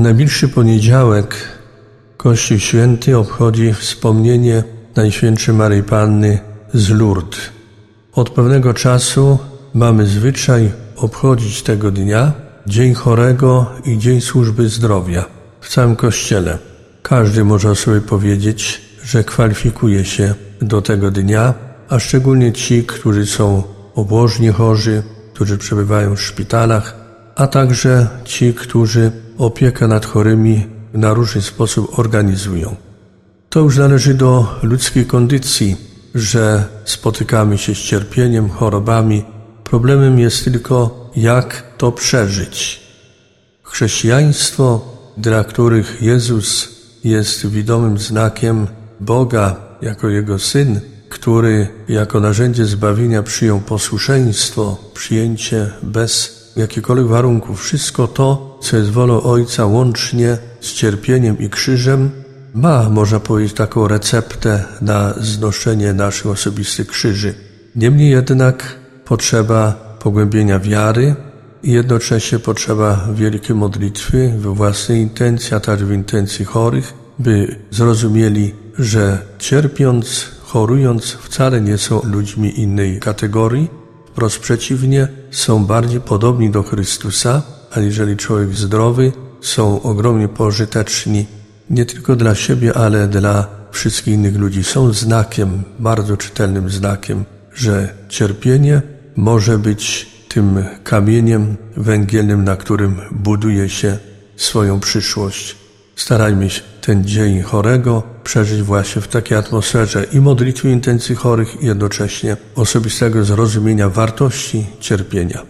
najbliższy poniedziałek Kościół Święty obchodzi wspomnienie Najświętszej Maryi Panny z Lourdes. Od pewnego czasu mamy zwyczaj obchodzić tego dnia Dzień Chorego i Dzień Służby Zdrowia w całym Kościele. Każdy może sobie powiedzieć, że kwalifikuje się do tego dnia, a szczególnie ci, którzy są obłożnie chorzy, którzy przebywają w szpitalach, a także ci, którzy opiekę nad chorymi na różny sposób organizują. To już należy do ludzkiej kondycji, że spotykamy się z cierpieniem, chorobami. Problemem jest tylko, jak to przeżyć. Chrześcijaństwo, dla których Jezus jest widomym znakiem Boga jako Jego Syn, który jako narzędzie zbawienia przyjął posłuszeństwo, przyjęcie bez jakichkolwiek warunków. Wszystko to, co jest wolą Ojca łącznie z cierpieniem i krzyżem, ma, można powiedzieć, taką receptę na znoszenie naszych osobistych krzyży. Niemniej jednak potrzeba pogłębienia wiary i jednocześnie potrzeba wielkiej modlitwy we własnej intencji, a także w intencji chorych, by zrozumieli, że cierpiąc, chorując wcale nie są ludźmi innej kategorii, wprost przeciwnie, są bardziej podobni do Chrystusa, a jeżeli człowiek zdrowy, są ogromnie pożyteczni nie tylko dla siebie, ale dla wszystkich innych ludzi. Są znakiem, bardzo czytelnym znakiem, że cierpienie może być tym kamieniem węgielnym, na którym buduje się swoją przyszłość. Starajmy się ten dzień chorego przeżyć właśnie w takiej atmosferze i modlitwy intencji chorych i jednocześnie osobistego zrozumienia wartości cierpienia.